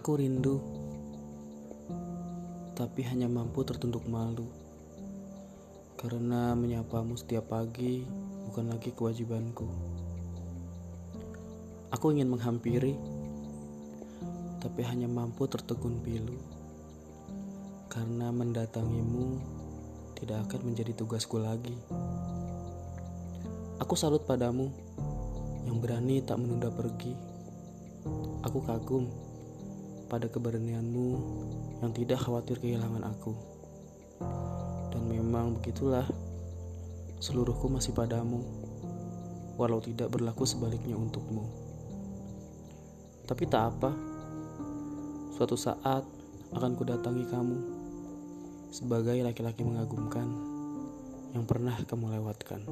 Aku rindu, tapi hanya mampu tertunduk malu. Karena menyapamu setiap pagi bukan lagi kewajibanku. Aku ingin menghampiri, tapi hanya mampu tertegun pilu. Karena mendatangimu tidak akan menjadi tugasku lagi. Aku salut padamu yang berani tak menunda pergi. Aku kagum pada keberanianmu yang tidak khawatir kehilangan aku. Dan memang begitulah, seluruhku masih padamu, walau tidak berlaku sebaliknya untukmu. Tapi tak apa, suatu saat akan kudatangi kamu sebagai laki-laki mengagumkan yang pernah kamu lewatkan.